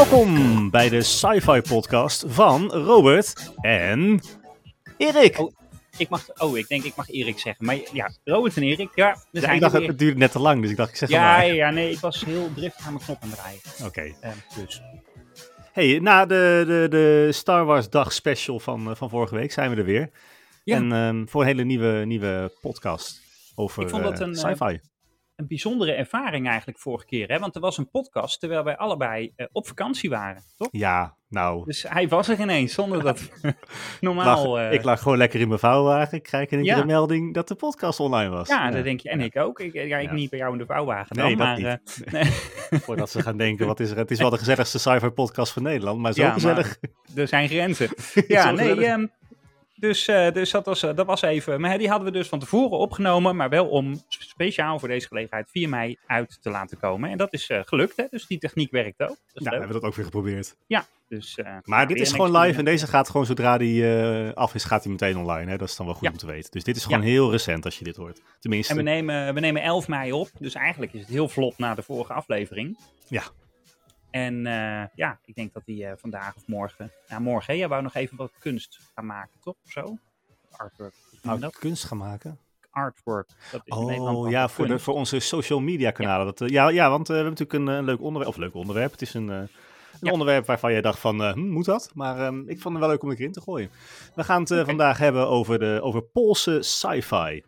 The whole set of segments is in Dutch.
Welkom bij de Sci-Fi Podcast van Robert en Erik. Oh, Ik mag, oh, ik denk ik mag Erik zeggen. Maar ja, Robert en Erik, ja, we Ja, ik dacht, het duurde net te lang, dus ik dacht, ik zeg Ja, maar. ja, nee, ik was heel driftig aan mijn knop aan het draaien. Oké. Eh, dus. Hey, na de, de, de Star Wars dag special van, eh, van vorige week zijn we er weer. Ja. En ehm, voor een hele nieuwe, nieuwe podcast over eh, eh, sci-fi. Een bijzondere ervaring eigenlijk vorige keer. Hè? Want er was een podcast terwijl wij allebei eh, op vakantie waren, toch? Ja, nou, Dus hij was er ineens, zonder dat lag- normaal... eh, ik lag gewoon lekker in mijn vouwwagen. Ik krijg in één keer een melding dat de podcast online was. ja, dat denk je. En ik ook. Ik, ja, ik Ja. niet bij jou in de vouwwagen dan, Nee, dat maar... niet. eh, nee. Voordat ze gaan denken, wat is er? Het is wel de gezelligste sci-fi podcast van Nederland, maar zo maar- gezellig. er zijn grenzen. Ja, nee. Dus, eh, dus dat, was, eh, dat was even. Maar die hadden we dus van tevoren opgenomen, maar wel om speciaal voor deze gelegenheid 4 mei uit te laten komen. En dat is eh, gelukt, hè? dus die techniek werkt ook. Ja, we hebben dat ook weer geprobeerd. Dus, eh, Maar dit is gewoon live en deze gaat gewoon zodra die af is, gaat hij meteen online. Hè? Dat is dan wel goed Ja. om te weten. Dus dit is gewoon heel recent als je dit hoort. Tenminste, En we nemen, we nemen 11 mei op, dus eigenlijk is het heel vlot na de vorige aflevering. Ja. En eh, ja, ik denk dat die eh, vandaag of morgen, nou morgen, hè, jij wou nog even wat kunst gaan maken, toch? Of zo? Artwork. Nou, dat? kunst gaan maken. Artwork. Dat is Oh ja, voor, de, voor onze social media kanalen. Dat, eh, ja, ja, want we hebben natuurlijk een, leuk onderwerp. Of leuk onderwerp. Het is een, een Ja. onderwerp waarvan je dacht van, hm, moet dat? Maar ehm, ik vond het wel leuk om erin te gooien. We gaan het vandaag hebben over, de, over Poolse sci-fi.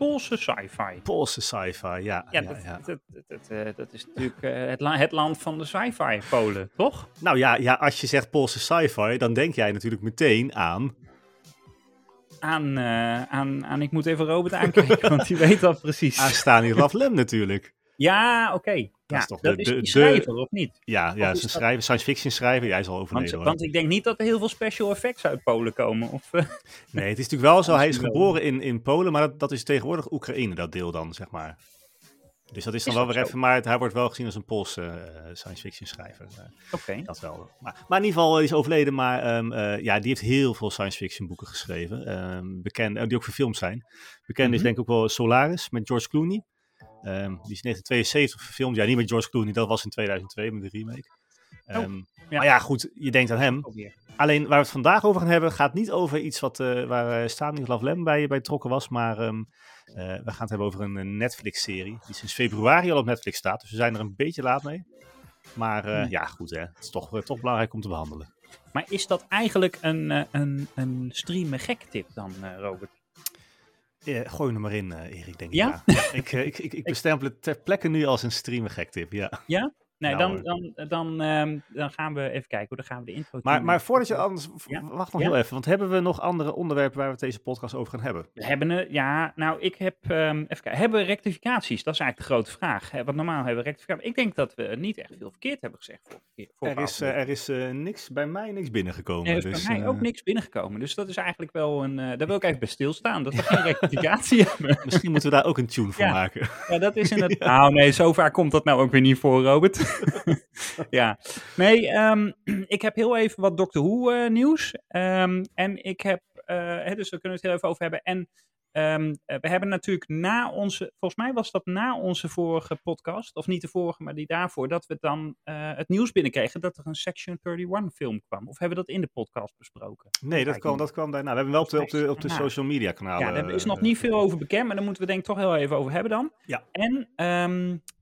Poolse sci-fi. Poolse sci-fi, ja. Ja, dat, ja. Dat, dat, dat, eh, dat is natuurlijk eh, het, la- het land van de sci-fi, Polen, toch? Nou ja, ja, als je zegt Poolse sci-fi, dan denk jij natuurlijk meteen aan... Aan, eh, aan, aan, ik moet even Robert aankijken, want die weet dat precies. aan Stanislav Lem natuurlijk. Ja, oké. Ja, is toch dat de- is de- schrijver, of niet? Ja, ja dat- schrijver, science fiction schrijver. Jij is al Want, overleden hoor. want ik denk niet dat er heel veel special effects uit Polen komen. Of, eh, Nee, het is natuurlijk wel zo. Hij is geboren in, in Polen, maar dat, dat is tegenwoordig Oekraïne, dat deel dan, zeg maar. Dus dat is dan Is wel dat weer zo? even, maar het- hij wordt wel gezien als een Poolse eh, science fiction schrijver. eh, Oké. dat wel. Maar, maar in ieder geval, hij is overleden, maar ehm, eh, ja, die heeft heel veel science fiction boeken geschreven. ehm, bekend, die ook verfilmd zijn. Bekend is Mhm. denk ik ook wel Solaris met George Clooney. Ehm, die is in 1972 verfilmd. Ja, niet met George Clooney, dat was in 2002 met de remake. Ehm, ja. Maar ja, goed, je denkt aan hem. Alleen waar we het vandaag over gaan hebben, gaat niet over iets wat, eh, waar uh, Stanislav Lem bij, bij betrokken was. Maar ehm, eh, we gaan het hebben over een, Netflix-serie die sinds februari al op Netflix staat. Dus we zijn er een beetje laat mee. Maar Hmm. ja, goed hè. Het is toch, toch belangrijk om te behandelen. Maar is dat eigenlijk een, een, een streamen gek tip dan, Robert? Eh, gooi hem maar in, eh, Erik, denk Ja? ik. Ja, ik, eh, ik, ik, ik bestempel het ter plekke nu als een streamer gek tip, ja. Nee, Ja, dan, dan, dan, ehm, dan gaan we even kijken. hoe Dan gaan we de intro Maar, maar voordat je anders... Ja? Wacht nog Ja? heel even, want hebben we nog andere onderwerpen waar we het deze podcast over gaan hebben? We hebben ja, nou, ik heb, ehm, even kijken, hebben we rectificaties? Dat is eigenlijk de grote vraag. Want normaal hebben we rectificaties. Ik denk dat we niet echt veel verkeerd hebben gezegd. Voor, voor Er is, eh, er is eh, niks, bij mij niks binnengekomen. Er is dus, bij mij eh, ook niks binnengekomen. Dus dat is eigenlijk wel een. eh, daar wil ik even bij stilstaan. Dat we geen rectificatie hebben. Misschien moeten we daar ook een tune voor Ja. maken. Ja, dat is in het. Nou, nee, zo vaak komt dat nou ook weer niet voor, Robert. ja. Nee, ehm, ik heb heel even wat Doctor Who eh, nieuws. Ehm, en ik heb. eh, hè, dus daar kunnen we het heel even over hebben. En. ehm, eh, we hebben natuurlijk na onze, volgens mij was dat na onze vorige podcast, of niet de vorige, maar die daarvoor, dat we dan eh, het nieuws binnenkregen dat er een Section 31 film kwam. Of hebben we dat in de podcast besproken? Nee, dat kwam, dat kwam daarna. We hebben wel op de, op de, op de social media kanalen. Ja, daar is nog niet veel over bekend, maar daar moeten we denk ik toch heel even over hebben dan. Ja. En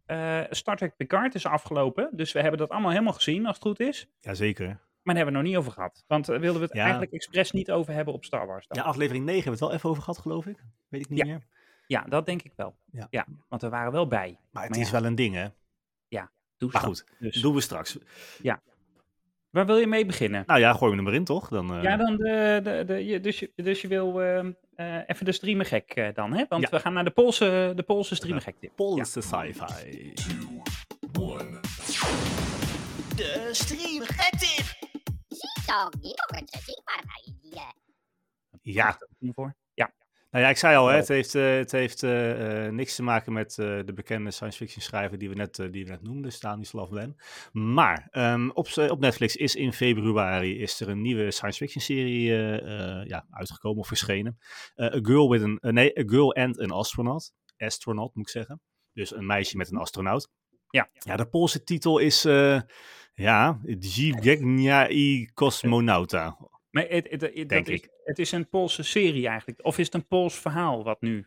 eh, Star Trek Picard is afgelopen, dus we hebben dat allemaal helemaal gezien als het goed is. Jazeker. Maar daar hebben we het nog niet over gehad. Want daar wilden we het Ja. eigenlijk expres niet over hebben op Star Wars. Dan. Ja, Ja. aflevering 9 hebben we het wel even over gehad, geloof ik. Weet ik niet Ja. meer. dat denk ik wel. Ja. Ja. want we waren wel bij. Maar het Maar is ja. wel een ding, hè? Dus Maar dat. goed, Dus, doen we straks. waar wil je mee beginnen? Nou ja, gooi hem er maar in, toch? Dan, eh, Ja, dan de, de, de, je, dus, je, dus je wil ehm, eh, even de streamer gek eh, dan, hè? Want Ja. we gaan naar de Poolse, de Poolse tip. Poolse sci-fi. De stream tip. Zo, niet op een zitting, maar hij Ja, Hiervoor. Nou ja, ik zei al, hè, het heeft, eh, het heeft eh, eh, niks te maken met de bekende science fiction schrijver die we net, die we net noemden, Stanislav Lem. Maar ehm, op, op Netflix is in februari is er een nieuwe science fiction serie ja, uitgekomen of verschenen. A Girl with an, eh, nee, A Girl and an Astronaut. Astronaut moet ik zeggen. Dus een meisje met een astronaut. Ja. Ja, de Poolse titel is, Ja, Zbigniew i Cosmonauta. Maar het, het, het- dat Denk is, ik. het is een Poolse serie eigenlijk. Of is het een Pools verhaal wat nu...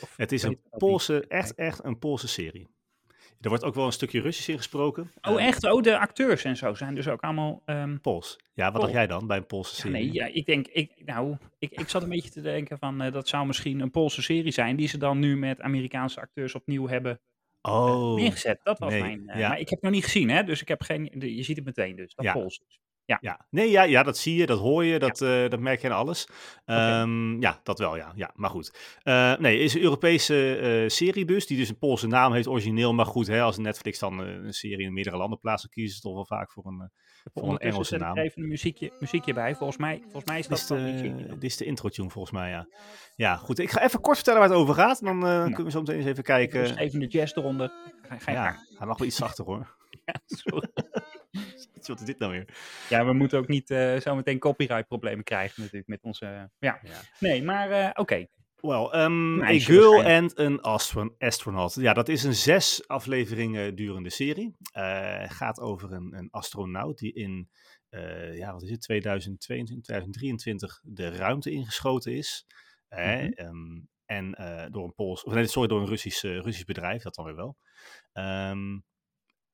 of Het is een? Poolse, echt, echt een Poolse serie. Er wordt ook wel een stukje Russisch ingesproken. Oh, Eh, echt? Oh, de acteurs en zo zijn dus ook allemaal... ehm, Pools. Ja, wat Pools. dacht jij dan bij een Poolse ja, serie? nee, ja, ik denk... Ik, nou, ik, ik zat een beetje te denken van... eh, dat zou misschien een Poolse serie zijn... die ze dan nu met Amerikaanse acteurs opnieuw hebben Oh, neergezet. Dat was nee, mijn... eh, ja. Maar ik heb het nog niet gezien, hè? Dus ik heb geen... Je ziet het meteen dus. Dat Ja. Pools dus. Ja. Nee, ja, ja, dat zie je, dat hoor je, dat, eh, dat merk je aan alles. Ehm, Ja, dat wel, ja. ja maar goed. Eh, nee, is een Europese eh, serie dus, die dus een Poolse naam heeft, origineel. Maar goed, hè, als Netflix dan een serie in meerdere landen plaatst, dan kiezen ze toch wel vaak voor een, voor een Engelse naam. even een muziekje, muziekje bij. Volgens mij, volgens mij is Dit dat de, dit is de intro-tune volgens mij, ja. Ja, goed. Ik ga even kort vertellen waar het over gaat. Dan kunnen we zo meteen eens even kijken. Dus even de jazz eronder. Ga, ga je ja, hij mag wel iets zachter hoor. Ja, sorry. Wat is dit nou weer? Ja, we moeten ook niet eh zo meteen copyright problemen krijgen natuurlijk met onze... ja. Ja. Nee, maar eh, oké. Well, um, A Girl and an astron astronaut. Ja, dat is een zes afleveringen durende serie. Eh gaat over een, een astronaut die in, eh, ja, wat is het, 2022, 2023 de ruimte ingeschoten is. Eh, Mhm. ehm, en eh, door een Pools, of nee, sorry, door een Russisch, eh, Russisch bedrijf, dat dan weer wel. Ehm,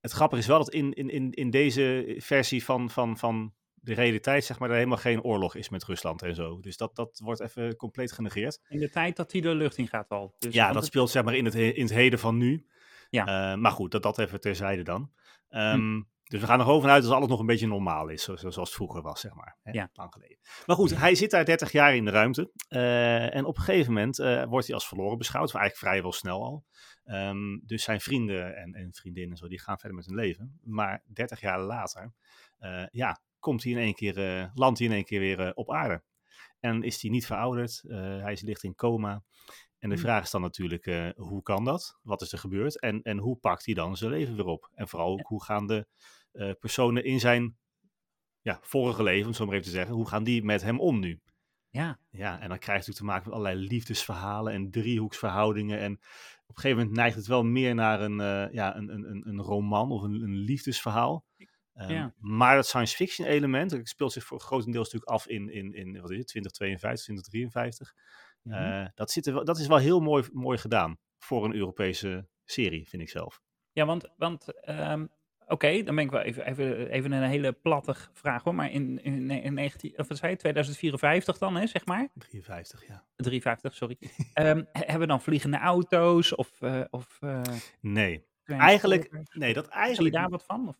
het grappige is wel dat in, in, in, in deze versie van, van, van de realiteit, zeg maar, er helemaal geen oorlog is met Rusland en zo. Dus dat, dat wordt even compleet genegeerd. In de tijd dat hij de lucht in gaat al. Dus, Ja, dat het- speelt zeg maar in het, he- in het heden van nu. Ja. Eh, maar goed, dat, dat even terzijde dan. Ehm, Dus we gaan er gewoon vanuit dat alles nog een beetje normaal is, zo- zo- zoals het vroeger was, zeg maar. Hè? Ja. Lang geleden. Maar goed, hij zit daar 30 jaar in de ruimte. eh, en op een gegeven moment eh, wordt hij als verloren beschouwd, eigenlijk vrijwel snel al. Ehm, dus zijn vrienden en, en vriendinnen en zo, die gaan verder met hun leven. Maar 30 jaar later, eh, ja, komt hij in één keer, landt hij in één keer weer op aarde. En is hij niet verouderd, hij is ligt in coma. En de Hmm. vraag is dan natuurlijk, hoe kan dat? Wat is er gebeurd? En, en hoe pakt hij dan zijn leven weer op? En vooral ook, hoe gaan de eh, personen in zijn ja, vorige leven, om zo maar even te zeggen, hoe gaan die met hem om nu? Ja, Ja, en dan krijg je natuurlijk te maken met allerlei liefdesverhalen en driehoeksverhoudingen. En op een gegeven moment neigt het wel meer naar een, eh, ja, een, een, een- een roman of een, een liefdesverhaal. Ehm, Ja. Maar het science fiction element, dat speelt zich voor grotendeels natuurlijk af in, in, in wat is het, 2052, 2053. Mhm. Eh, dat, zit er wel, dat is wel heel mooi, mooi gedaan voor een Europese serie, vind ik zelf. ja want, want ehm, oké, dan ben ik wel even, even, even een hele platte vraag hoor. Maar in, in, in 19, of wat zei je, 2054 dan, hè, zeg maar? 53, ja. 53, sorry. Ehm, he- hebben we dan vliegende auto's of... eh of eh, Nee, eigenlijk, nee, dat Zie je eigenlijk daar wat van? Of?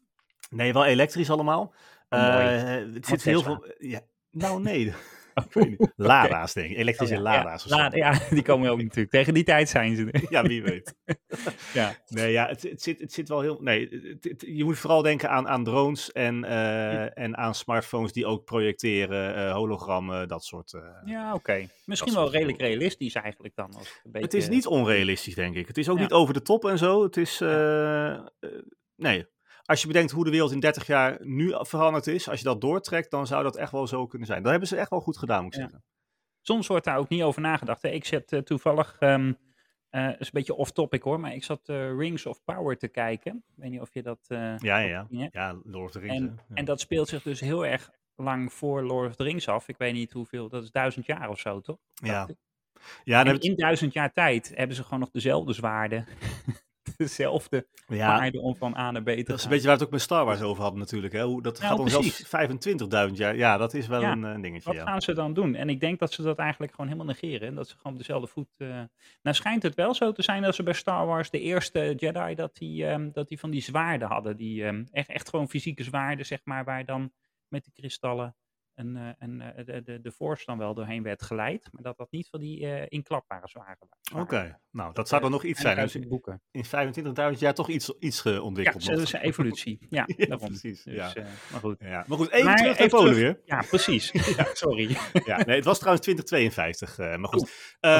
Nee, wel elektrisch allemaal. Oh, het zit heel veel. Ja, nou, nee. Ik weet niet. Lada's, denk ik. Elektrische Oh, ja, die komen ook natuurlijk. Tegen die tijd zijn ze er. Ja, wie weet. Ja. Nee, ja, het, het, zit, het zit wel heel. Nee, het- het- je moet vooral denken aan, aan drones en, eh, en aan smartphones die ook projecteren, eh, hologrammen, dat soort. eh. Ja, oké. Misschien wel redelijk realistisch eigenlijk dan. Als het een beetje... Het is niet onrealistisch, denk ik. Het is ook niet over de top en zo. Het is. nee. Als je bedenkt hoe de wereld in 30 jaar nu veranderd is, als je dat doortrekt, dan zou dat echt wel zo kunnen zijn. Dat hebben ze echt wel goed gedaan, moet ik Ja. zeggen. Soms wordt daar ook niet over nagedacht. Hè. Ik zet eh, toevallig, eh, is een beetje off-topic hoor, maar ik zat eh, Rings of Power te kijken. Ik weet niet of je dat... Ja, ja, ja. Ja, Lord of the Rings. En. Ja. en dat speelt zich dus heel erg lang voor Lord of the Rings af. Ik weet niet hoeveel, dat is duizend jaar of zo, toch? ja. Ja, En in duizend jaar tijd hebben ze gewoon nog dezelfde zwaarden. dezelfde ja, om van A naar B te dat is een gaan. beetje waar we het ook met Star Wars over hadden natuurlijk. Hè? Hoe, dat Nou, gaat om zelfs precies. 25.000 jaar. Ja, dat is wel Ja. een eh, dingetje. Wat ja. gaan ze dan doen? En ik denk dat ze dat eigenlijk gewoon helemaal negeren. En dat ze gewoon op dezelfde voet. eh Nou schijnt het wel zo te zijn dat ze bij Star Wars de eerste Jedi dat die, ehm, dat die van die zwaarden hadden. Die ehm, echt, echt gewoon fysieke zwaarden, zeg maar, waar dan met de kristallen een, eh, een, eh, de, de, de force dan wel doorheen werd geleid. Maar dat dat niet van die eh, inklapbare waren. Oké, nou dat zou dan nog iets zijn. Dus in 25.000 jaar toch iets, iets Ja, ontwikkeld. dat nog. is een evolutie. Ja, Ja, daarom. precies, Dus, ja. maar goed. Ja. Maar goed, even Maar terug naar Polen weer. Ja, precies. Sorry. Ja, nee, het was trouwens 2052. eh, maar goed. Oeh,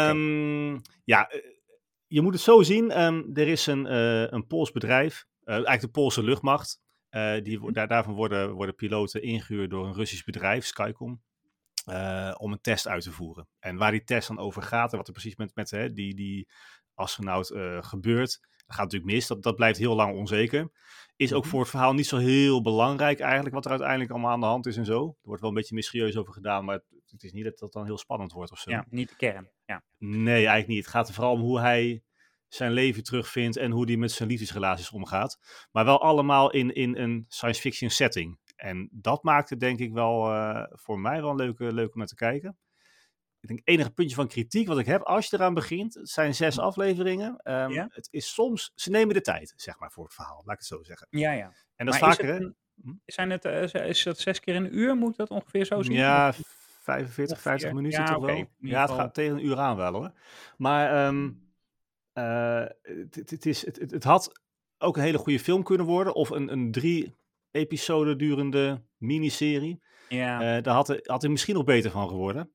Ehm, Ja, je moet het zo zien. ehm, er is een, een Pools bedrijf, eigenlijk de Poolse luchtmacht. Eh, die, wo- daar, daarvan worden, worden piloten ingehuurd door een Russisch bedrijf, Skycom. eh, om een test uit te voeren. En waar die test dan over gaat en wat er precies met, met hè, die, die astronaut eh, gebeurt, gaat natuurlijk mis, dat, dat blijft heel lang onzeker. Is ook Mhm. voor het verhaal niet zo heel belangrijk eigenlijk, wat er uiteindelijk allemaal aan de hand is en zo. Er wordt wel een beetje mysterieus over gedaan, maar het, het is niet dat dat dan heel spannend wordt of zo. Ja, niet de kern. Ja. Nee, eigenlijk niet. Het gaat er vooral om hoe hij zijn leven terugvindt en hoe hij met zijn liefdesrelaties omgaat. Maar wel allemaal in, in een science fiction setting. En dat maakt het denk ik wel eh, voor mij wel een leuke, leuk om naar te kijken. Ik denk, het enige puntje van kritiek wat ik heb, als je eraan begint, het zijn zes afleveringen. Ehm, Ja. Het is soms, ze nemen de tijd, zeg maar, voor het verhaal. Laat ik het zo zeggen. Ja, ja. En dat is vaker, hè? een- Zijn het, eh, is dat zes keer een uur? Moet dat ongeveer zo zien? Ja, Of- 45, 50 ongeveer. minuten Ja, toch wel? Ja, het gaat tegen een uur aan wel hoor. Maar ehm, eh, het, het, is, het, het, had ook een hele goede film kunnen worden. Of een, een drie episoden durende miniserie. ja. Eh daar had, had er misschien nog beter van geworden,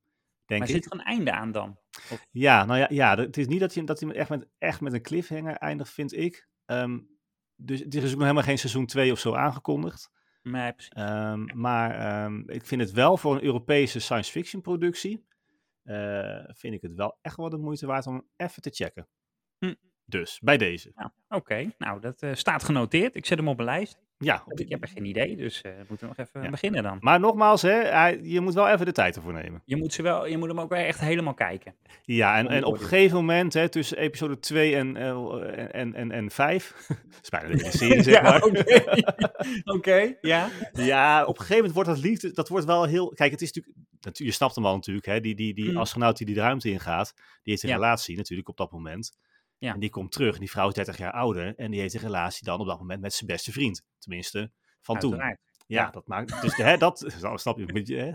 denk maar ik. zit er een einde aan dan? Ja, nou ja, ja, het is niet dat hij, dat hij echt, met, echt met een cliffhanger eindigt, vind ik. Ehm, dus er is ook nog helemaal geen seizoen 2 of zo aangekondigd. Nee, precies. Ehm, maar ehm, ik vind het wel voor een Europese science fiction productie. eh, vind ik het wel echt wel de moeite waard om even te checken. Hm. Dus bij deze. Ja, Oké, nou dat eh, staat genoteerd. Ik zet hem op mijn lijst. Ja, Ik heb er geen idee, dus eh moeten we nog even Ja. beginnen dan. maar nogmaals, hè, je moet wel even de tijd ervoor nemen. Je moet, ze wel, je moet hem ook wel echt helemaal kijken. Ja, en, en op een gegeven moment, hè, tussen episode 2 en, eh, en, en, en 5, dat is bijna hele serie, zeg maar. oké. Ja. Ja, op een gegeven moment wordt dat liefde, dat wordt wel heel... Kijk, het is natuurlijk, natu- je snapt hem al natuurlijk, hè, die, die, die Mm. astronaut die die de ruimte ingaat, die heeft een Ja. relatie natuurlijk op dat moment. Ja. En die komt terug, en die vrouw is 30 jaar ouder, en die heeft een relatie dan op dat moment met zijn beste vriend. Tenminste, van toen. Ja, Ja. dat maakt, dus hè, dat, snap je, een beetje, hè?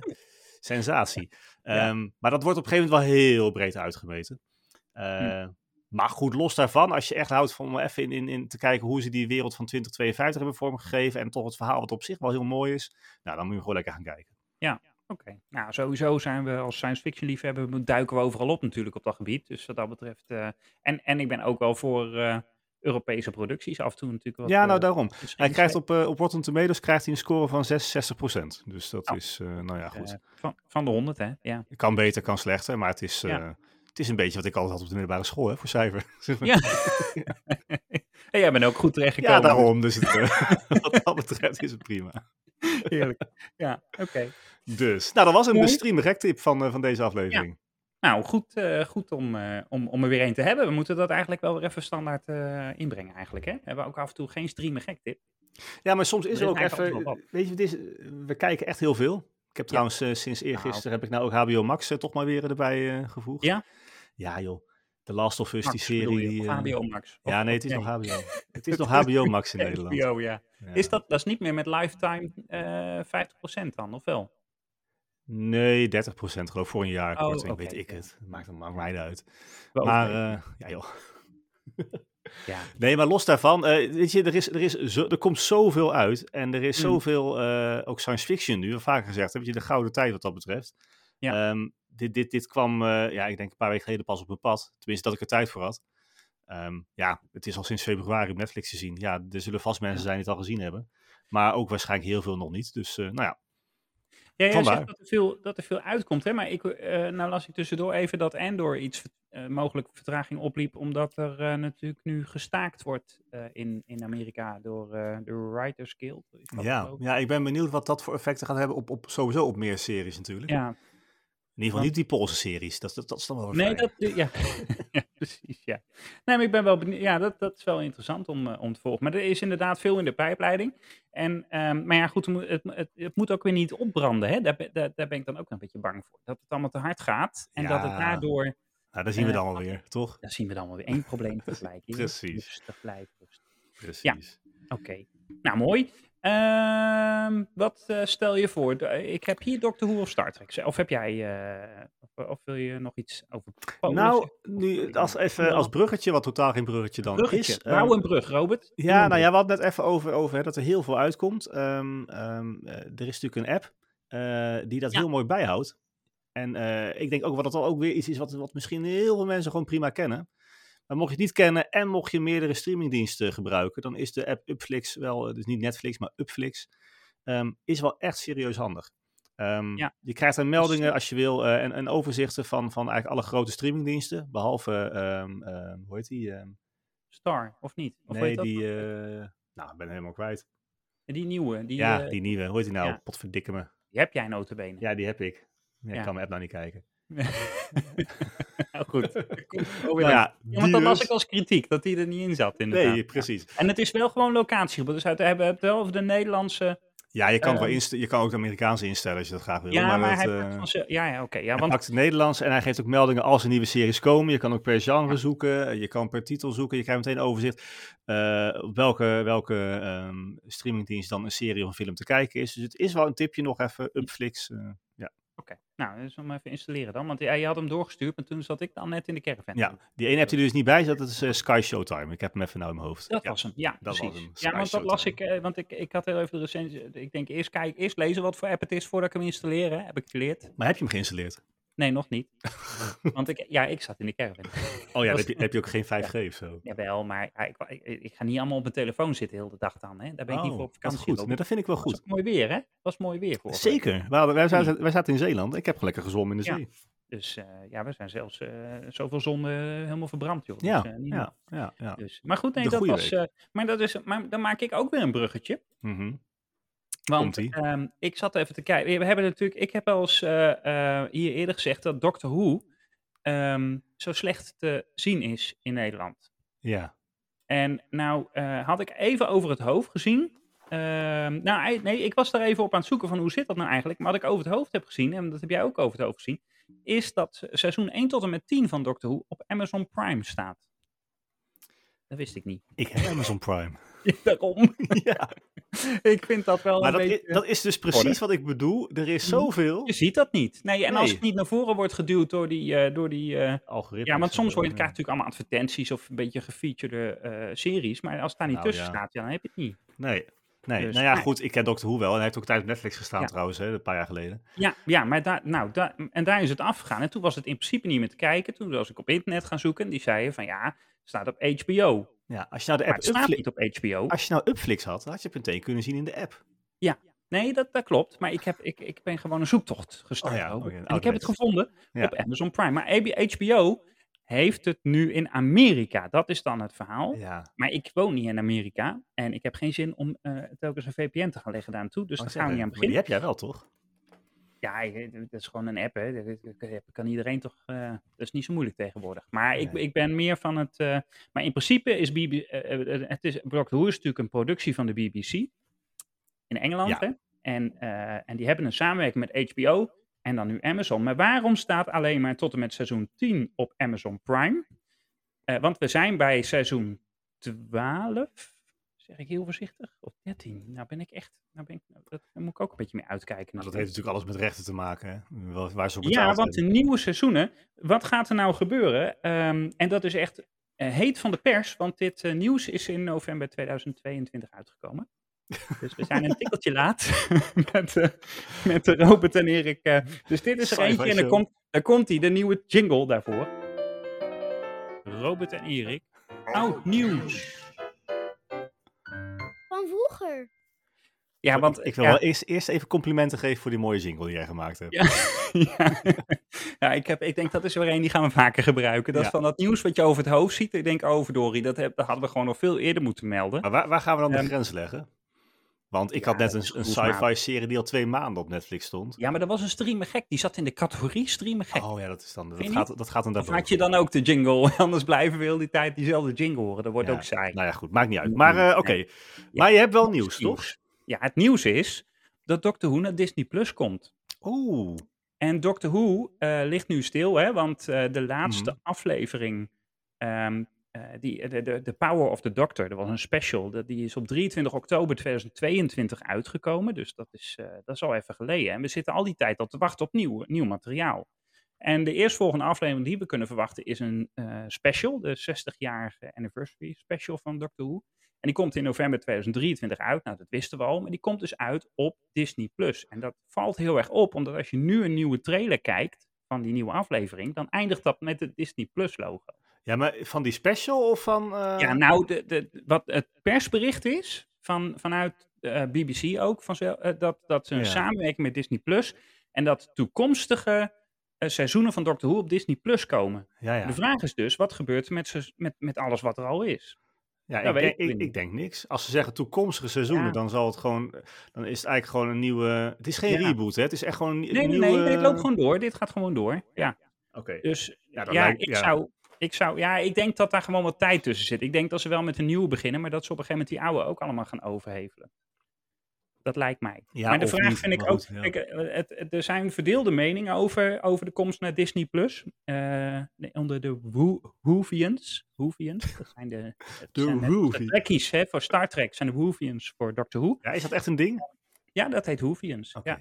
sensatie. Ja. Ehm, maar dat wordt op een gegeven moment wel heel breed uitgemeten. Eh, Maar goed, los daarvan, als je echt houdt van om even in, in, in te kijken hoe ze die wereld van 2052 hebben vormgegeven en toch het verhaal wat op zich wel heel mooi is, nou, dan moet je gewoon lekker gaan kijken. Oké, nou sowieso zijn we als science fiction liefhebber, duiken we overal op natuurlijk op dat gebied. Dus wat dat betreft, eh, en, en ik ben ook wel voor eh, Europese producties af en toe natuurlijk wat. ja, nou eh, daarom. Hij krijgt op, op Rotten Tomatoes krijgt hij een score van 66%. Dus dat Oh. is, nou ja, goed. van, van de 100, hè? Ja. kan beter, kan slechter, maar het is, Ja. het is een beetje wat ik altijd had op de middelbare school, hè, voor cijfer. Ja. en jij bent ook goed terechtgekomen. Ja, daarom. Dus het, eh, wat dat betreft is het prima. Heerlijk. Ja, oké. Dus, nou, dat was de Mooi. streamer gek tip van, eh, van deze aflevering. Nou, goed, eh, goed om, om, om er weer een te hebben. We moeten dat eigenlijk wel weer even standaard inbrengen eigenlijk, hè? We hebben ook af en toe geen streamer gek tip. Ja, maar soms is Er er ook even, weet je, is, we kijken echt heel veel. Ik heb trouwens sinds eergisteren heb ik nou ook HBO Max toch maar weer erbij gevoegd. Ja? Ja joh, The Last of Us, Max, die serie. die, of eh, HBO Max. Of- ja, nee, het is nog HBO. Het is nog HBO Max in Nederland. HBO, ja. Ja. Is dat, dat is niet meer met lifetime eh 50% dan, of wel? Nee, 30% geloof ik voor een jaar Oh, korting, weet ik het. Maakt, maakt mij uit. Wel Maar eh, ja joh. ja. Nee, maar los daarvan, weet je, er, is, er, is zo, er komt zoveel uit. En er is Mm. zoveel, ook science fiction nu, vaker gezegd, heb je de gouden tijd wat dat betreft. Ja. Ehm, dit, dit, dit kwam, eh, ja, ik denk een paar weken geleden pas op mijn pad. Tenminste, dat ik er tijd voor had. Ehm, ja, het is al sinds februari op Netflix te zien. Ja, er zullen vast mensen zijn die het al gezien hebben. Maar ook waarschijnlijk heel veel nog niet. Dus, eh, nou ja. Ja, jij zegt dat er, veel, dat er veel uitkomt, hè? maar ik, eh, nou las ik tussendoor even dat Andor iets eh mogelijk vertraging opliep, omdat er natuurlijk nu gestaakt wordt in, in Amerika door de Writers Guild. Ja, ja, ik ben benieuwd wat dat voor effecten gaat hebben op, op sowieso op meer series natuurlijk. ja. In ieder geval niet die Poolse series. Dat, dat, dat is dan wel weer Nee, dat, ja. ja, precies, ja. Nee, maar ik ben wel benieuwd. Ja, dat, dat is wel interessant om, eh, om te volgen. Maar er is inderdaad veel in de pijpleiding. En, ehm, maar ja, goed, het, moet- het, het, moet ook weer niet opbranden. Hè? Daar, ben- daar, daar ben ik dan ook een beetje bang voor. Dat het allemaal te hard gaat. En dat het Ja. daardoor... Nou, dat zien we eh, dan alweer, toch? Dan zien we dan wel weer één probleem tegelijk. Precies. Rustig blijven. Precies. Oké, nou mooi. Ehm, wat eh, stel je voor? De- ik heb hier Doctor Who of Star Trek. Of heb jij, eh, of, of wil je nog iets over Polen Nou, nu als, even als bruggetje, wat totaal geen bruggetje dan Bruggetje. is. Bouw ehm, een brug, Robert. Ja, nou ja, we hadden net even over, over hè, dat er heel veel uitkomt. Ehm, ehm, eh, er is natuurlijk een app eh, die dat Ja. heel mooi bijhoudt. En eh, ik denk ook wat dat al ook weer iets is wat, wat misschien heel veel mensen gewoon prima kennen. Maar mocht je het niet kennen en mocht je meerdere streamingdiensten gebruiken, dan is de app Upflix wel, eh, dus niet Netflix, maar Upflix, ehm, is wel echt serieus handig. Ehm, Ja. Je krijgt er meldingen als je wil eh, en, en overzichten van, van eigenlijk alle grote streamingdiensten, behalve, ehm, hoe heet die, Star, of niet? Of nee, die... eh, nou, ik ben helemaal kwijt. Die nieuwe, die, ja, die nieuwe. Hoe heet die nou? ja. Potverdikke me. die heb jij notabene. Ja, die heb ik. Ja, Ik kan mijn app nou niet kijken. nou goed. Nou ja, Ja, want dat dus- ik als kritiek, dat die er niet in zat inderdaad. Nee, precies. En het is wel gewoon locatie. Dus uit, we hebben het wel over de Nederlandse... Ja, je kan, het wel inst- je kan ook de Amerikaanse instellen als je dat graag wil. Ja, maar, dat, hij eh, pakt van ze- Ja, ja, oké. ja, Hij want pakt het Nederlands en hij geeft ook meldingen als er nieuwe series komen. Je kan ook per genre zoeken, je kan per titel zoeken. Je krijgt meteen een overzicht eh, op welke, welke ehm, streamingdienst dan een serie of een film te kijken is. Dus het is wel een tipje nog even, Upflix. eh, ja. Oké, nou, dus hem even installeren dan. Want ja, je had hem doorgestuurd, maar toen zat ik dan net in de caravan. ja, die ene app die er dus niet bij dat is eh, Sky Showtime. Ik heb hem even nou in mijn hoofd. Dat ja. was hem, ja, dat was hem, ja, want dat las ik, eh, want ik, ik had heel even de recensie. Ik denk eerst kijken, eerst lezen wat voor app het is voordat ik hem installeer. Hè. Heb ik geleerd? Maar heb je hem geïnstalleerd? Nee, nog niet. want ik, ja, ik zat in de caravan. Oh ja, Was- heb je, heb je ook geen 5G of zo. Jawel, maar ja, ik, ik, ik ga niet allemaal op mijn telefoon zitten heel de dag dan. Hè. Daar ben ik niet Oh, voor op vakantie. goed. lopen. Nee, dat vind ik wel was goed. ook mooi weer, hè? was mooi weer voor. Hmm. Zeker. Hadden- wij, zaten, wij zaten in Zeeland. Ik heb gewoon lekker gezwommen in de Ja. zee. Dus eh, ja, we zijn zelfs eh, zoveel zon eh, helemaal verbrand, joh. Dus, Ja, eh, niet ja, ja, ja. Dus, maar goed, nee, De dat was. eh, maar, dat is, maar dan maak ik ook weer een bruggetje. Mhm. Want ehm, ik zat even te kijken. We hebben natuurlijk, ik heb al eens eh, eh, hier eerder gezegd dat Doctor Who ehm, zo slecht te zien is in Nederland. Ja. En nou eh, had ik even over het hoofd gezien. Ehm, nou, nee, ik was daar even op aan het zoeken van hoe zit dat nou eigenlijk. Maar wat ik over het hoofd heb gezien, en dat heb jij ook over het hoofd gezien, is dat seizoen 1 tot en met 10 van Doctor Who op Amazon Prime staat. Dat wist ik niet. Ik heb Amazon Prime. Daarom. ja. ik vind dat wel Maar een dat is, beetje... dat is dus precies wat ik bedoel. Er is zoveel Je ziet dat niet. Nee, en als het niet naar voren wordt geduwd door die... eh, door die eh, algoritmes. ja, want soms word je, krijg je natuurlijk allemaal advertenties of een beetje gefeatured eh, series. Maar als het daar niet Nou, tussen ja. staat, ja, dan heb je het niet. Nee. Nee, Dus, nou ja, nee. goed, ik ken Doctor Who wel. En hij heeft ook tijdens Netflix gestaan Ja. trouwens, hè, een paar jaar geleden. Ja, ja maar daar, nou, daar, en daar is het afgegaan. En toen was het in principe niet meer te kijken. Toen was ik op internet gaan zoeken. En die zeiden van ja, staat op HBO. Ja, als je nou de app het staat niet op HBO. als je nou Upflix had, dan had je het meteen kunnen zien in de app. Nee, dat, dat klopt. Maar ik, heb, ik, ik ben gewoon een zoektocht gestart. Oh ja, en ik heb het gevonden Ja. op Amazon Prime. Maar HBO heeft het nu in Amerika. Dat is dan het verhaal. Ja. Maar ik woon niet in Amerika. En ik heb geen zin om eh, telkens een VPN te gaan leggen daar naartoe. Dus Oh, daar gaan we niet aan maar Die beginnen. heb jij wel, toch? Ja, dat is gewoon een app, hè. Dat, kan iedereen toch... eh, dat is niet zo moeilijk tegenwoordig. Maar ik, ik ben meer van het... eh, maar in principe is BBC... eh, het is, Who is natuurlijk een productie van de BBC. In Engeland, Ja. hè. En, en die hebben een samenwerking met HBO en dan nu Amazon. Maar waarom staat alleen maar tot en met seizoen 10 op Amazon Prime? Want we zijn bij seizoen 12, zeg ik heel voorzichtig, of 13. Nou ben ik echt, nou ben ik, nou, dat, daar moet ik ook een beetje mee uitkijken. Nou, dat heeft natuurlijk alles met rechten te maken, hè? Waar ze op Ja, want de nieuwe seizoenen, wat gaat er nou gebeuren? Ehm, en dat is echt eh, heet van de pers, want dit eh, nieuws is in november 2022 uitgekomen. Dus we zijn een tikkeltje laat met, eh, met Robert en Erik. dus dit is er eentje en dan komt, dan komt hij, de nieuwe jingle daarvoor. Robert en Erik, oud nieuws. Ja, want Ik wil ja, wel eerst, eerst even complimenten geven voor die mooie jingle die jij gemaakt hebt. Ja, ja. ja ik, heb, ik denk dat is weer een die gaan we vaker gebruiken. Dat is van dat nieuws wat je over het hoofd ziet. Ik denk, oh verdorie, dat, heb, dat hadden we gewoon nog veel eerder moeten melden. Maar waar, waar gaan we dan de Ehm, grens leggen? Want ik ja, had net een, een sci-fi serie die al twee maanden op Netflix stond. Ja, maar dat was een streamer gek. Die zat in de categorie streamer gek. Oh ja, dat, is dan, dat, Vind gaat, dat gaat dan daarboven. had je dan ook de jingle? Anders blijven we heel die tijd diezelfde jingle horen. Dat wordt Ja, ook saai. Nou ja, goed, maakt niet uit. Maar eh, oké, maar je hebt wel nieuws, toch? Ja, het nieuws is dat Doctor Who naar Disney Plus komt. Oeh, En Doctor Who eh, ligt nu stil, hè, want eh, de laatste Mhm. aflevering, ehm, eh, die, de, de, Power of the Doctor, dat was een special, dat, die is op 23 oktober 2022 uitgekomen. Dus dat is, eh, dat is al even geleden. En we zitten al die tijd al te wachten op nieuw, nieuw materiaal. En de eerstvolgende aflevering die we kunnen verwachten is een eh, special, de 60-jarige anniversary special van Doctor Who. En die komt in november 2023 uit. Nou, dat wisten we al. Maar die komt dus uit op Disney+. En dat valt heel erg op, omdat als je nu een nieuwe trailer kijkt van die nieuwe aflevering, dan eindigt dat met het Disney Plus logo. Ja, maar van die special of van... eh, Ja, nou, de, de, wat het persbericht is, van, vanuit eh, BBC ook, van, dat, dat ze een Ja. samenwerking met Disney Plus en dat toekomstige eh, seizoenen van Doctor Who op Disney Plus komen. ja, ja. De vraag is dus, wat gebeurt er met, met, met alles wat er al is? Ja, ik, denk, ik denk niks. Als ze zeggen toekomstige seizoenen, Ja. dan zal het gewoon, dan is het eigenlijk gewoon een nieuwe. Het is geen Ja. reboot, hè? Het is echt gewoon een, Nee, nee, nieuwe. nee, dit loopt gewoon door. Dit gaat gewoon door. Ja, Oké. dus Ja, ja, dat lijkt- ik. Zou, ik zou, ja, ik denk dat daar gewoon wat tijd tussen zit. Ik denk dat ze wel met een nieuwe beginnen, maar dat ze op een gegeven moment die oude ook allemaal gaan overhevelen. Dat lijkt mij. Ja, maar de vraag niet, vind ik ook, ja. kijk, eh, het, het- er zijn verdeelde meningen over, over de komst naar Disney+. Plus. Eh, onder de Whovians. Whovians, dat zijn de, De zijn. Trekkies hè, voor Star Trek, zijn de Whovians voor Doctor Who. Ja, is dat echt een ding? Ja, dat heet Whovians. Ja. ja.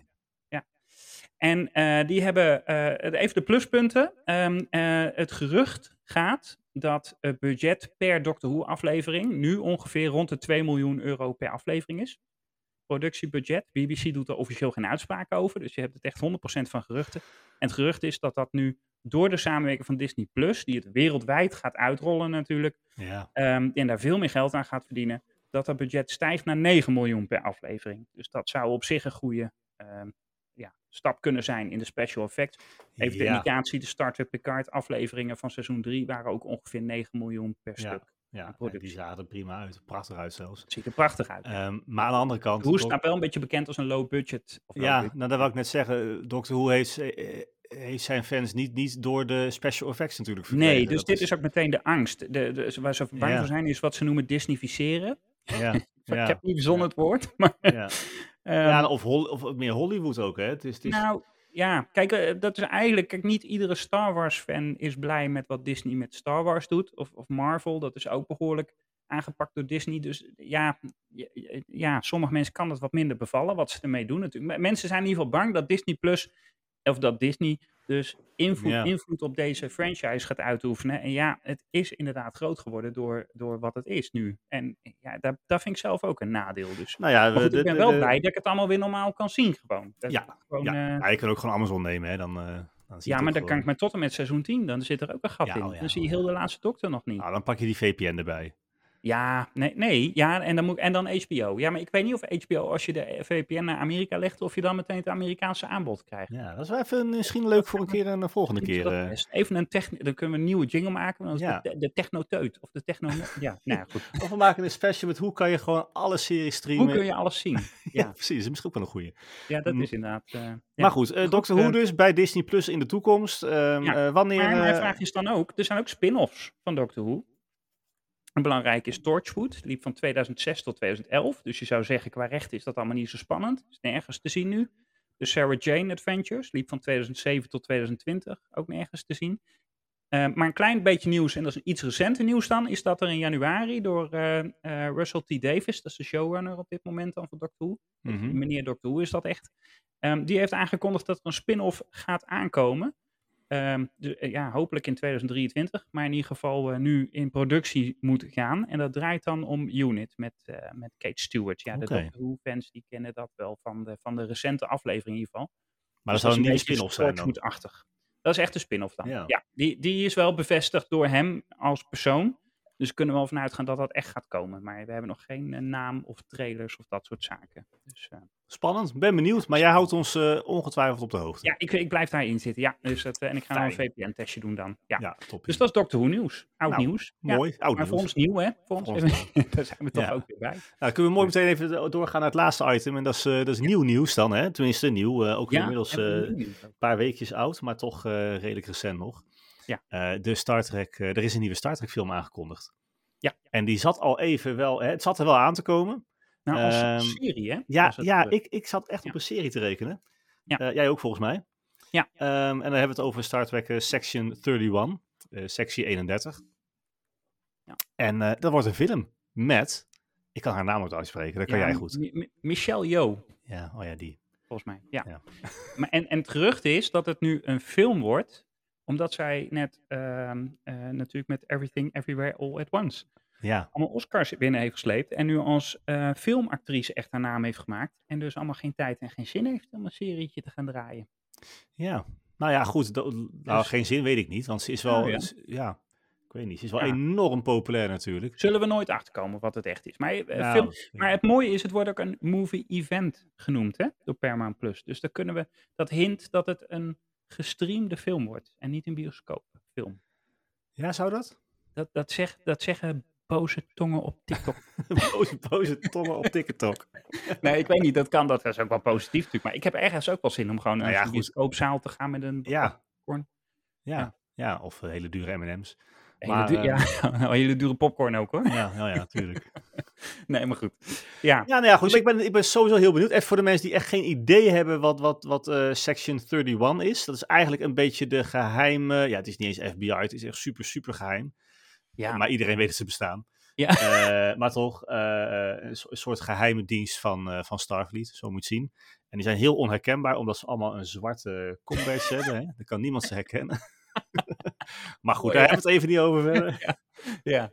En eh, die hebben, eh, even de pluspunten. Ehm, eh, het gerucht gaat dat het budget per Doctor Who aflevering nu ongeveer rond de 2 miljoen euro per aflevering is. Productiebudget. BBC doet er officieel geen uitspraak over, dus je hebt het echt 100% van geruchten. En het gerucht is dat dat nu door de samenwerking van Disney Plus, die het wereldwijd gaat uitrollen natuurlijk, Ja. Ehm, en daar veel meer geld aan gaat verdienen, dat dat budget stijgt naar 9 miljoen per aflevering. Dus dat zou op zich een goede stap kunnen zijn in de special effects. Even de ja. indicatie, de Star Trek Picard afleveringen van seizoen 3 waren ook ongeveer 9 miljoen per Ja. stuk. Ja, die zagen er prima uit. Prachtig uit zelfs. Het ziet er prachtig uit. Ehm, maar aan de andere kant. Hoe staat wel een beetje bekend als een low budget. Of low ja, budget. nou, dat wil ik net zeggen. Doctor Who heeft, eh, heeft zijn fans niet, niet door de special effects natuurlijk verkregen. Nee, dus Dat dit is ook meteen de angst. De, de, waar ze bang Ja. voor zijn is wat ze noemen disneyficeren. Ja, Ik heb niet verzonnen het woord, maar... ja. ehm, ja of, of meer Hollywood ook, hè? Het is, het is, Nou, ja, kijk, eh, dat is eigenlijk, kijk, niet iedere Star Wars fan is blij met wat Disney met Star Wars doet. Of, of Marvel, dat is ook behoorlijk aangepakt door Disney. Dus ja, ja, sommige mensen kan het wat minder bevallen wat ze ermee doen natuurlijk. Mensen zijn in ieder geval bang dat Disney Plus, of dat Disney dus invloed, invloed op deze franchise gaat uitoefenen. En ja, het is inderdaad groot geworden door, door wat het is nu. En ja, dat, dat vind ik zelf ook een nadeel. Dus. nou ja, Maar goed, de- ik ben wel de- blij dat ik het allemaal weer normaal kan zien gewoon. Dat Ja, gewoon, ja. eh, Ja, je kunt ook gewoon Amazon nemen, hè? Dan, eh, dan zie je ja, maar dan kan gewoon. ik maar tot en met seizoen 10. Dan zit er ook een gat Ja, in. oh ja, dan zie je oh heel de laatste dokter nog niet. Nou, dan pak je die VPN erbij. Ja, nee, nee. Ja, en dan, moet, en dan HBO. Ja, maar ik weet niet of HBO, als je de VPN naar Amerika legt, of je dan meteen het Amerikaanse aanbod krijgt. Ja, dat is wel even misschien leuk voor een keer en een volgende keer. eh. Even een techni- dan kunnen we een nieuwe jingle maken. Dan Ja. de, de technoteut. Of de techno... ja, nou goed. Of we maken een special met hoe kan je gewoon alle series streamen. Hoe kun je alles zien? Ja, Ja, precies. Dat is misschien ook wel een goeie. ja dat Mm. is inderdaad... eh, ja. Maar goed, eh, Goed, Doctor Who eh, dus bij Disney Plus in de toekomst. Ehm, Ja, eh, wanneer... Maar mijn eh, vraag is dan ook, er zijn ook spin-offs van Doctor Who. Een belangrijk is Torchwood, die liep van 2006 tot 2011. Dus je zou zeggen, qua recht is dat allemaal niet zo spannend. Is nergens te zien nu. De Sarah Jane Adventures liep van 2007 tot 2020, ook nergens te zien. Eh, maar een klein beetje nieuws, en dat is een iets recenter nieuws dan, is dat er in januari door eh, eh, Russell T. Davis, dat is de showrunner op dit moment dan van Doctor Who, mhm. meneer Dr. Who is dat echt. Ehm, die heeft aangekondigd dat er een spin-off gaat aankomen. Eh, ja, hopelijk in 2023, maar in ieder geval eh, nu in productie moet gaan. En dat draait dan om Unit met, eh, met Kate Stewart. Ja, de. Doctor Who-fans die kennen dat wel van de, van de recente aflevering in ieder geval. Maar Dus dat zou een nieuwe beetje spin-off zijn dan. Dat is echt een spin-off dan. Ja. Ja, die, die is wel bevestigd door hem als persoon. Dus kunnen we wel vanuit gaan dat dat echt gaat komen. Maar we hebben nog geen eh, naam of trailers of dat soort zaken. Dus, eh, Spannend, ben benieuwd. Maar jij houdt ons eh, ongetwijfeld op de hoogte. ja, ik, ik blijf daarin zitten. Ja, dus dat, en ik ga nog een. VPN-testje doen dan. Ja. Ja, top. Dus dat is Doctor Who nieuws. Oud Nou, nieuws. Ja, Mooi, oud Maar voor nieuws. ons nieuw, hè? Voor ons, Voor ons daar zijn we toch Ja. ook weer bij. Nou, kunnen we mooi meteen even doorgaan naar het laatste item. En dat is, dat is nieuw nieuws dan, hè? Tenminste, nieuw. ook inmiddels een paar weekjes oud, maar toch redelijk recent nog. Ja. Eh, de Star Trek, eh, er is een nieuwe Star Trek film aangekondigd. Ja. En die zat al even wel, hè, het zat er wel aan te komen. Nou, als Ehm, serie, hè? Ja, het, ja ik, ik zat echt ja. op een serie te rekenen. Ja. Eh, jij ook volgens mij. Ja. Ehm, en dan hebben we het over Star Trek Section 31, eh, sectie 31. Ja. En dat wordt een film met, ik kan haar naam ook uitspreken, dat kan jij goed. Mi- Mi- Michelle Yeoh, Ja, oh ja, die. volgens mij. Ja. Ja. Maar, en, en het gerucht is dat het nu een film wordt, omdat zij net ehm, eh, natuurlijk met Everything Everywhere All at Once Ja, allemaal Oscars binnen heeft gesleept. En nu als eh, filmactrice echt haar naam heeft gemaakt. En dus allemaal geen tijd en geen zin heeft om een serietje te gaan draaien. ja. Nou ja, goed. dat- nou, Dus- geen zin weet ik niet, want ze is wel, Oh, ja. ik weet niet, ze is wel Ja. enorm populair natuurlijk. Zullen we nooit achterkomen wat het echt is. Maar, eh, Nou, film, ja. maar het mooie is, het wordt ook een movie event genoemd hè, door Paramount Plus. Dus dan kunnen we, dat hint dat het een gestreamde film wordt. En niet een bioscoopfilm. ja, zou dat? Dat, dat, zegt, dat zeggen boze tongen op TikTok. boze, boze tongen op TikTok. nee, ik weet niet, dat kan, dat is ook wel positief natuurlijk. Maar ik heb ergens ook wel zin om gewoon naar Nou ja, een bioscoopzaal te gaan met een Ja. popcorn. Ja, Ja. ja. of eh, hele dure M&M's. Maar, du- eh, ja, oh, hele dure popcorn ook hoor. Ja, ja, ja, natuurlijk. Nee, maar goed. Ja, Ja, nou ja, goed. Ik ben, ik ben sowieso heel benieuwd. Even voor de mensen die echt geen idee hebben wat, wat, wat eh, Section 31 is. Dat is eigenlijk een beetje de geheime... Ja, het is niet eens FBI. Het is echt super, super geheim. ja. Maar iedereen weet dat ze bestaan. Ja. Eh, maar toch, een so- een soort geheime dienst van, van Starfleet. Zo moet je zien. En die zijn heel onherkenbaar, omdat ze allemaal een zwarte combatch hebben. Hè? Dan kan niemand ze herkennen. maar goed, Oh, daar hebben we het even niet over verder. ja.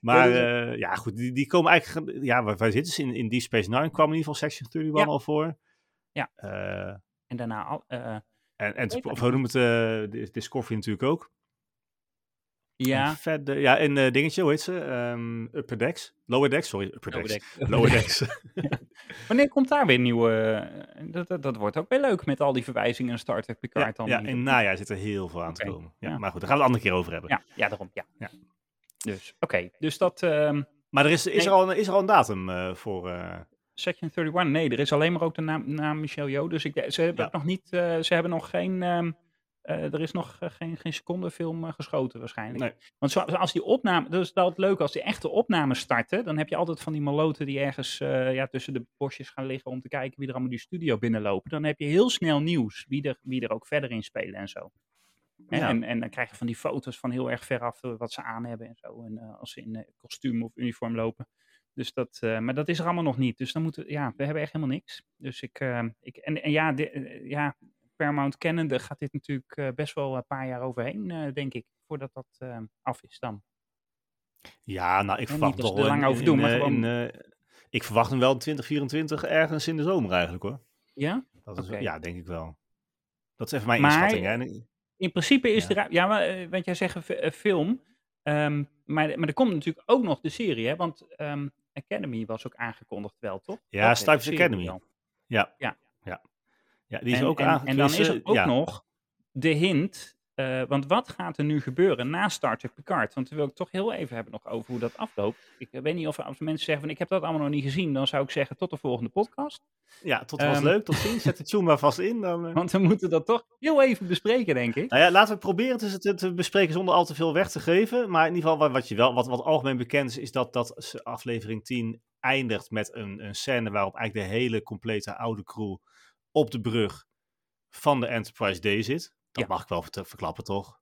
Maar Ja, eh, ja, goed, die, die komen eigenlijk... ge- Ja, waar, waar zitten ze? In, in Deep Space Nine kwam in ieder geval Section 31 Ja. al voor. Ja. Eh, En daarna, al, eh, en en of het we het Dis- Discovery natuurlijk ook. Ja, En verder, ja, en eh, dingetje, hoe heet ze? Ehm, Upper Decks? Lower Decks, sorry. Upper Lower Decks. Lower Decks. Wanneer komt daar weer nieuwe... eh, Dat, dat, dat wordt ook weer leuk met al die verwijzingen naar Star Trek ja, Picard dan. ja, in najaar zit er heel veel aan te komen. Ja, ja. Maar goed, daar gaan we het een andere keer over hebben. ja, ja, daarom, ja. Ja. Dus, oké. Dus dat... ehm, Maar er is, is, er al een, is er al een datum eh, voor... eh, Section 31, nee, er is alleen maar ook de naam, naam Michel Jo. Dus ik, ze hebben Ja. nog niet, ze hebben nog geen, ehm, eh, er is nog eh, geen, geen seconde film eh, geschoten waarschijnlijk. Nee. Want zo, als die opname, dat is altijd leuk, als die echte opnames starten, dan heb je altijd van die maloten die ergens ja, tussen de bosjes gaan liggen om te kijken wie er allemaal die studio binnenlopen. Dan heb je heel snel nieuws, wie er, wie er ook verder in spelen en zo. En, Ja. en, en dan krijg je van die foto's van heel erg ver af eh, wat ze aan hebben en zo. En als ze in kostuum of uniform lopen. Dus dat, maar dat is er allemaal nog niet. Dus dan moeten, ja, we hebben echt helemaal niks. Dus ik, ik en, en ja, ja, Paramount kennende gaat dit natuurlijk eh, best wel een paar jaar overheen, eh, denk ik, voordat dat eh, af is dan. ja, nou, ik verwacht toch wel... lang over doen, in, maar gewoon- in, ik verwacht hem wel in 2024 ergens in de zomer eigenlijk, hoor. Ja? Dat is. Ja, denk ik wel. Dat is even mijn Maar- inschatting. Hè. In principe is Ja. er, ja, maar, want jij zegt film, ehm, maar, maar er komt natuurlijk ook nog de serie, hè? Want ehm, Academy was ook aangekondigd wel, toch? Ja, Dat heet Star de Trek serie Academy. dan. Ja. Ja. Ja, die is en, ook en, en dan is er tenminste, ook ja. nog de hint. eh, want wat gaat er nu gebeuren na Star Trek Picard? Want we wil ik toch heel even hebben nog over hoe dat afloopt. Ik eh, weet niet of als mensen zeggen van ik heb dat allemaal nog niet gezien. Dan zou ik zeggen tot de volgende podcast. Ja, tot was Ehm. leuk. Tot ziens. Zet de tune maar vast in. Dan, eh. Want we moeten dat toch heel even bespreken, denk ik. Nou ja, laten we proberen te, te, te bespreken zonder al te veel weg te geven. Maar in ieder geval, wat, je wel, wat, wat algemeen bekend is, is dat, dat aflevering 10 eindigt met een, een scène waarop eigenlijk de hele complete oude crew op de brug van de Enterprise D zit. Dat Ja. mag ik wel verklappen, toch?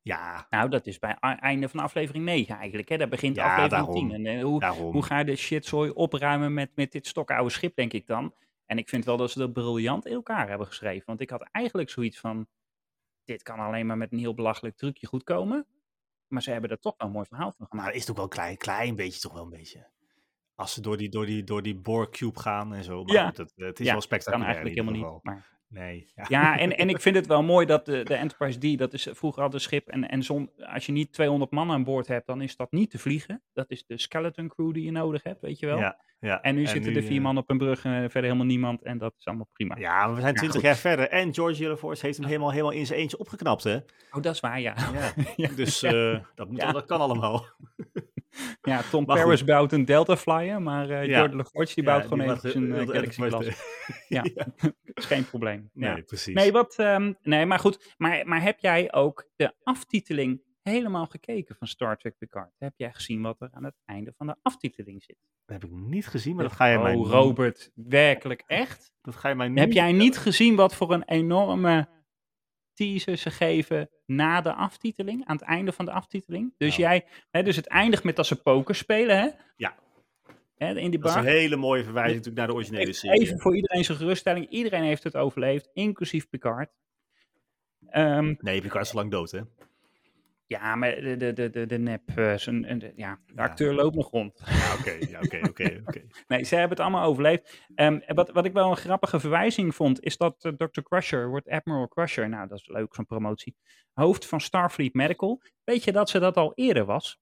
Ja, Nou, dat is bij einde van aflevering 9 eigenlijk. Hè? Daar begint Ja, aflevering daarom. 10. En eh, hoe, daarom. hoe ga je de shitzooi opruimen met, met dit stokoude schip, denk ik dan. En ik vind wel dat ze dat briljant in elkaar hebben geschreven. Want ik had eigenlijk zoiets van, dit kan alleen maar met een heel belachelijk trucje goed komen. Maar ze hebben er toch wel een mooi verhaal van Maar gemaakt. is het ook wel een klein, klein beetje, toch wel een beetje. Als ze door die, door die, door die Borg Cube gaan en zo. Maar Ja. goed, het, het is Ja, wel spectaculair kan eigenlijk helemaal niet. Maar, Nee, ja. ja, en, en ik vind het wel mooi dat de, de Enterprise D, dat is vroeger al een schip. En, en zon, als je niet 200 man aan boord hebt, dan is dat niet te vliegen. Dat is de skeleton crew die je nodig hebt, weet je wel. Ja, ja. En nu zitten er vier eh, man op een brug en verder helemaal niemand. En dat is allemaal prima. Ja, we zijn Ja, twintig goed. jaar verder. En George Hillerforce heeft hem helemaal, helemaal in zijn eentje opgeknapt, hè? Oh, dat is waar, ja. Ja. Ja. Dus eh, dat, moet, Ja. dat kan allemaal. Ja, Tom Maar Paris bouwt een Delta Flyer, maar eh Ja. Jordan die bouwt Ja, gewoon even een de Galaxy Class. Ja. is geen probleem. Nee, Ja. precies. Nee, wat, ehm, nee, maar goed. Maar, maar heb jij ook de aftiteling helemaal gekeken van Star Trek Picard? Heb jij gezien wat er aan het einde van de aftiteling zit? Dat heb ik niet gezien, maar dat ga je mij oh, Robert, werkelijk echt? Dat ga je mij niet Heb jij niet gezien wat voor een enorme teaser ze geven na de aftiteling, aan het einde van de aftiteling? Dus Nou. jij, hè, dus het eindigt met dat ze poker spelen, hè? Ja. Hè, in die Dat is bar. een hele mooie verwijzing natuurlijk naar de originele serie. Even voor iedereen zijn geruststelling. Iedereen heeft het overleefd, inclusief Picard. Ehm, Nee, Picard is lang dood, hè? Ja, maar de, de, de, de, de nep, eh, zijn, ja, de acteur loopt nog rond. Ja, oké, oké, oké, oké. Nee, ze hebben het allemaal overleefd. En wat, wat ik wel een grappige verwijzing vond, is dat eh, Dr. Crusher wordt Admiral Crusher. Nou, dat is leuk, zo'n promotie. Hoofd van Starfleet Medical. Weet je dat ze dat al eerder was?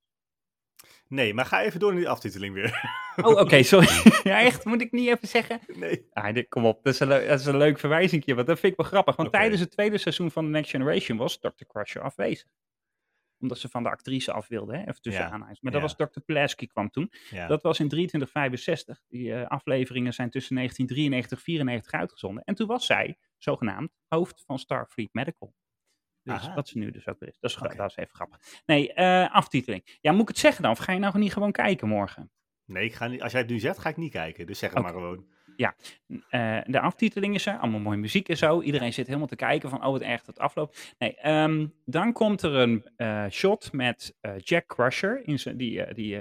Nee, maar ga even door in die aftiteling weer. Oh, oké, sorry. ja, echt? Moet ik niet even zeggen? Nee. Ah, dit, kom op, dat is, een dat is een leuk verwijzingje, want dat vind ik wel grappig. Want tijdens het tweede seizoen van The Next Generation was Dr. Crusher afwezig. Omdat ze van de actrice af wilden, hè? even tussen Ja. Maar dat ja. was Dr. Pulaski kwam toen. Ja. Dat was in 2365. Die eh, afleveringen zijn tussen 1993 en 94 uitgezonden. En toen was zij, zogenaamd, hoofd van Starfleet Medical. Dus Aha. wat ze nu dus ook weer is. Dat is, dat even grappig. Nee, eh, aftiteling. Ja, moet ik het zeggen dan? Of ga je nou niet gewoon kijken morgen? Nee, ik ga niet, als jij het nu zegt, ga ik niet kijken. Dus zeg het maar gewoon. Eh, de aftiteling is er, allemaal mooie muziek en zo. Iedereen zit helemaal te kijken van, oh wat erg dat afloopt. Nee, ehm, dan komt er een eh, shot met eh, Jack Crusher, in zijn, die, die,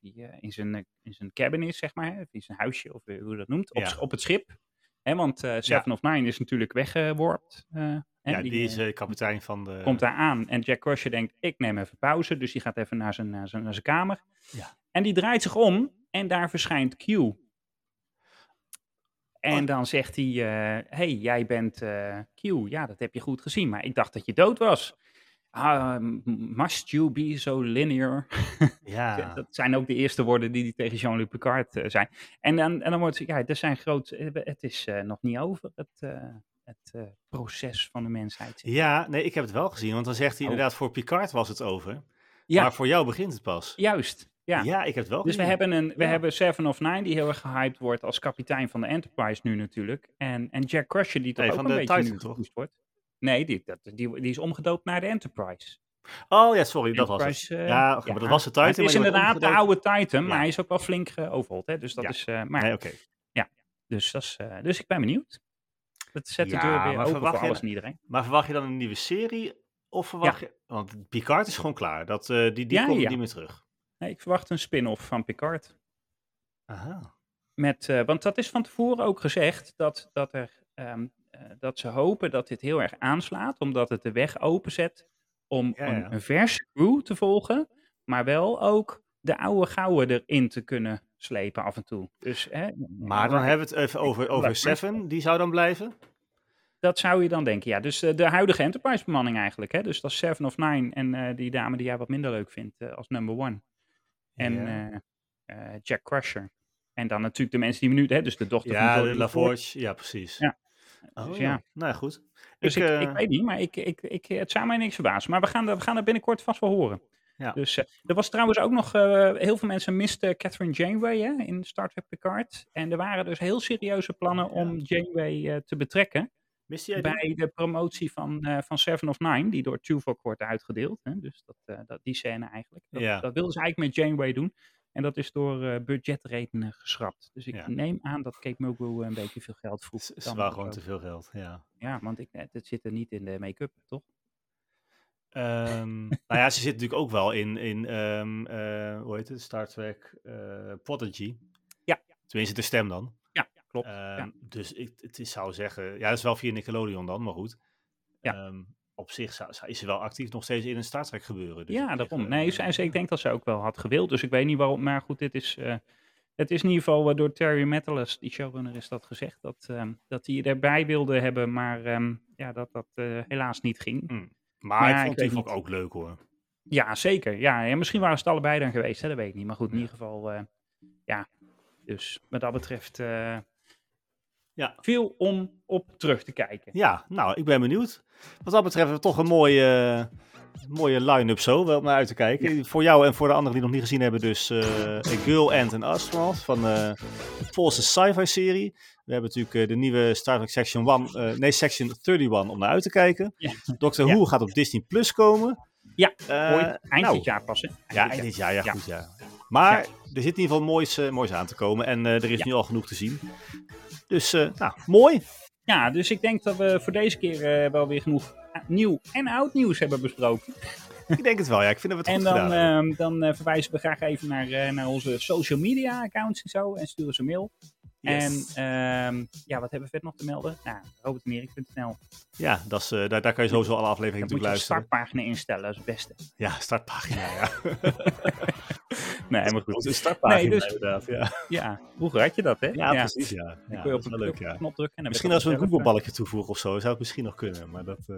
die in, zijn, in zijn cabin is, zeg maar. In zijn huisje, of hoe je dat noemt, op, Ja. op het schip. Hè, want Seven of Nine is natuurlijk weggeworpt. hè, Ja, die, is eh, eh, kapitein van de... komt daar aan en Jack Crusher denkt, ik neem even pauze. Dus die gaat even naar zijn, naar zijn, naar zijn kamer. Ja. En die draait zich om en daar verschijnt Q. En Oh. dan zegt hij, eh, hey, jij bent eh, Q. Ja, dat heb je goed gezien, maar ik dacht dat je dood was. Ah, must you be so linear? Ja, Dat zijn ook de eerste woorden die hij tegen Jean-Luc Picard eh, zijn. En dan, en dan wordt ja, er zijn groot, het is nog niet over, het, het proces van de mensheid. ja, nee, ik heb het wel gezien. Want dan zegt hij Oh. inderdaad, voor Picard was het over. Ja, Maar voor jou begint het pas. juist. Ja. Ja, ik heb het wel Dus we hebben, een, we Ja. hebben Seven of Nine, die heel erg gehyped wordt als kapitein van de Enterprise nu natuurlijk. En, en Jack Crusher, die toch Nee, ook van een de beetje Titan, nu toch? wordt. Nee, die, dat, die, die is omgedoopt naar de Enterprise. Oh ja, sorry, dat was het. Eh, Ja, oké, maar dat was de Titan. Het is inderdaad de oude Titan, maar Ja. hij is ook wel flink geoverhold. Hè? Dus dat Ja. is, eh, maar, Nee, oké. dus, dat is, dus ik ben benieuwd. Dat zet Ja, de deur weer open voor alles en iedereen. Maar verwacht je dan een nieuwe serie? Of verwacht je... Want Picard is gewoon klaar. Dat, die die Ja, komt ja. niet meer terug. Nee, ik verwacht een spin-off van Picard. Aha. Met, eh, want dat is van tevoren ook gezegd dat, dat, er, ehm, eh, dat ze hopen dat dit heel erg aanslaat, omdat het de weg openzet om Ja, ja. Een, een verse crew te volgen, maar wel ook de oude gouden erin te kunnen slepen af en toe. Dus, hè, Maar dan hebben we het even over, over Seven. Die zou dan blijven? Dat zou je dan denken, ja. Dus eh, de huidige Enterprise-bemanning eigenlijk. Hè? Dus dat is Seven of Nine en die dame die jij wat minder leuk vindt als number one. En eh, eh, Jack Crusher. En dan natuurlijk de mensen die we nu... Hè, dus de dochter Ja, van de LaForge. Ja, precies. Ja. Oh, Dus ja. Nou ja, goed. Dus ik, ik, eh, weet niet, maar ik, ik, ik, het zou mij niks verbazen. Maar we gaan, er- we gaan er binnenkort vast wel horen. Ja. Dus er was trouwens ook nog, heel veel mensen misten Catherine Janeway hè, in Star Trek Picard. En er waren dus heel serieuze plannen om Janeway eh, te betrekken Die? bij de promotie van, eh, van Seven of Nine, die door Tuvok wordt uitgedeeld. Hè. Dus dat, eh, dat, die scène eigenlijk. Dat, Ja. dat wilden ze eigenlijk met Janeway doen. En dat is door eh, budgetredenen geschrapt. Dus ik Ja. neem aan dat Kate Mulgrew een beetje veel geld vroeg. Het is wel gewoon te veel geld, ja. Ja, want ik, het zit er niet in de make-up, toch? Ehm, nou ja, ze zit natuurlijk ook wel in, in ehm, eh, hoe heet het, Star Trek Prodigy. Ja. Tenminste, de stem dan. Klopt. Ehm, ja. Dus ik het is, zou zeggen, ja, dat is wel via Nickelodeon dan, maar goed. Ja. Ehm, op zich zou, is ze wel actief nog steeds in een Star Trek gebeuren. Dus ja, daarom. eh, Nee, ik denk dat ze ook wel had gewild. Dus ik weet niet waarom. Maar goed, dit is. eh, het is in ieder geval door Terry Metalis, die showrunner, is dat gezegd. Dat, ehm, dat hij erbij wilde hebben, maar ja, dat dat eh, helaas niet ging. Mm. Maar Maar ik vond die ook leuk hoor. Ja, zeker. Ja, ja, misschien waren ze het allebei dan geweest, hè? dat weet ik niet. Maar goed, in Ja. ieder geval, ja. Dus wat dat betreft, Ja. veel om op terug te kijken. Ja, nou, ik ben benieuwd. Wat dat betreft hebben we toch een mooie, eh, mooie line-up zo, wel om naar uit te kijken. Voor jou en voor de anderen die nog niet gezien hebben, dus eh A Girl and an Astronaut van eh, de Poolse sci-fi serie. We hebben natuurlijk eh, de nieuwe Star Trek Section 1, eh, nee, Section 31 om naar uit te kijken. Ja. Doctor. Who gaat op Disney Plus komen. Ja, Eh, Ooit, eind nou, dit jaar pas, hè? Eind Ja, eind dit jaar, ja, goed, ja. Maar er zit in ieder geval moois, eh, moois aan te komen en eh, er is nu al genoeg te zien. Dus, eh, nou, mooi. Ja, dus ik denk dat we voor deze keer eh, wel weer genoeg eh, nieuw en oud nieuws hebben besproken. Ik denk het wel, ja. Ik vind dat we het En goed dan, gedaan ehm, dan eh, verwijzen we graag even naar, naar onze social media accounts en zo. En sturen ze een mail. Yes. En ehm, ja, wat hebben we verder nog te melden? Nou, robertenerik.nl. Ja, dat is, eh, daar, daar kan je sowieso alle afleveringen Dan moet natuurlijk je een luisteren. startpagina instellen, dat is het beste. Ja, startpagina, ja. Nee, maar goed. Onze startpagina, Nee, dus- inderdaad. Ja, Ja, vroeger had je dat, hè? ja, precies, ja. Dan ja kun je op een leuk, knop- ja. knop drukken. En dan Misschien als we een Google-balkje toevoegen of zo, zou het misschien nog kunnen. Maar dat, eh,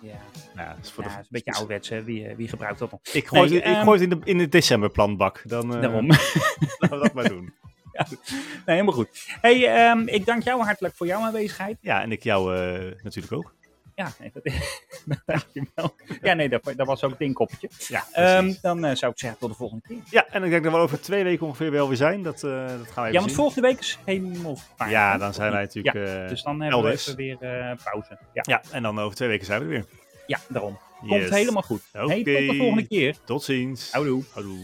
Ja, nou dat is voor ja, de... is een beetje ouderwets, hè? Wie, eh, wie gebruikt dat nog? Ik gooi, Nee, het, ik ehm, gooi het in de, in de decemberplanbak. Dan eh, Daarom. laten we dat maar doen. Nee, helemaal goed. Hey, ehm, ik dank jou hartelijk voor jouw aanwezigheid. Ja, en ik jou eh, natuurlijk ook. Ja, nee, dat, dankjewel. Ja, nee, dat, dat was ook het inkoppertje. Ja, Ehm, dan eh, zou ik zeggen tot de volgende keer. ja, en ik denk dat we over twee weken ongeveer wel weer zijn. Dat, eh, dat gaan we even Ja, want zien. volgende week is helemaal fijn. Ja, dan zijn wij natuurlijk... Ja, dus dan hebben we even weer pauze. Ja, Ja, en dan over twee weken zijn we er weer. ja daarom. Yes. Komt helemaal goed. Hey, tot de Oké. volgende keer. Tot ziens. Houdoe. Houdoe.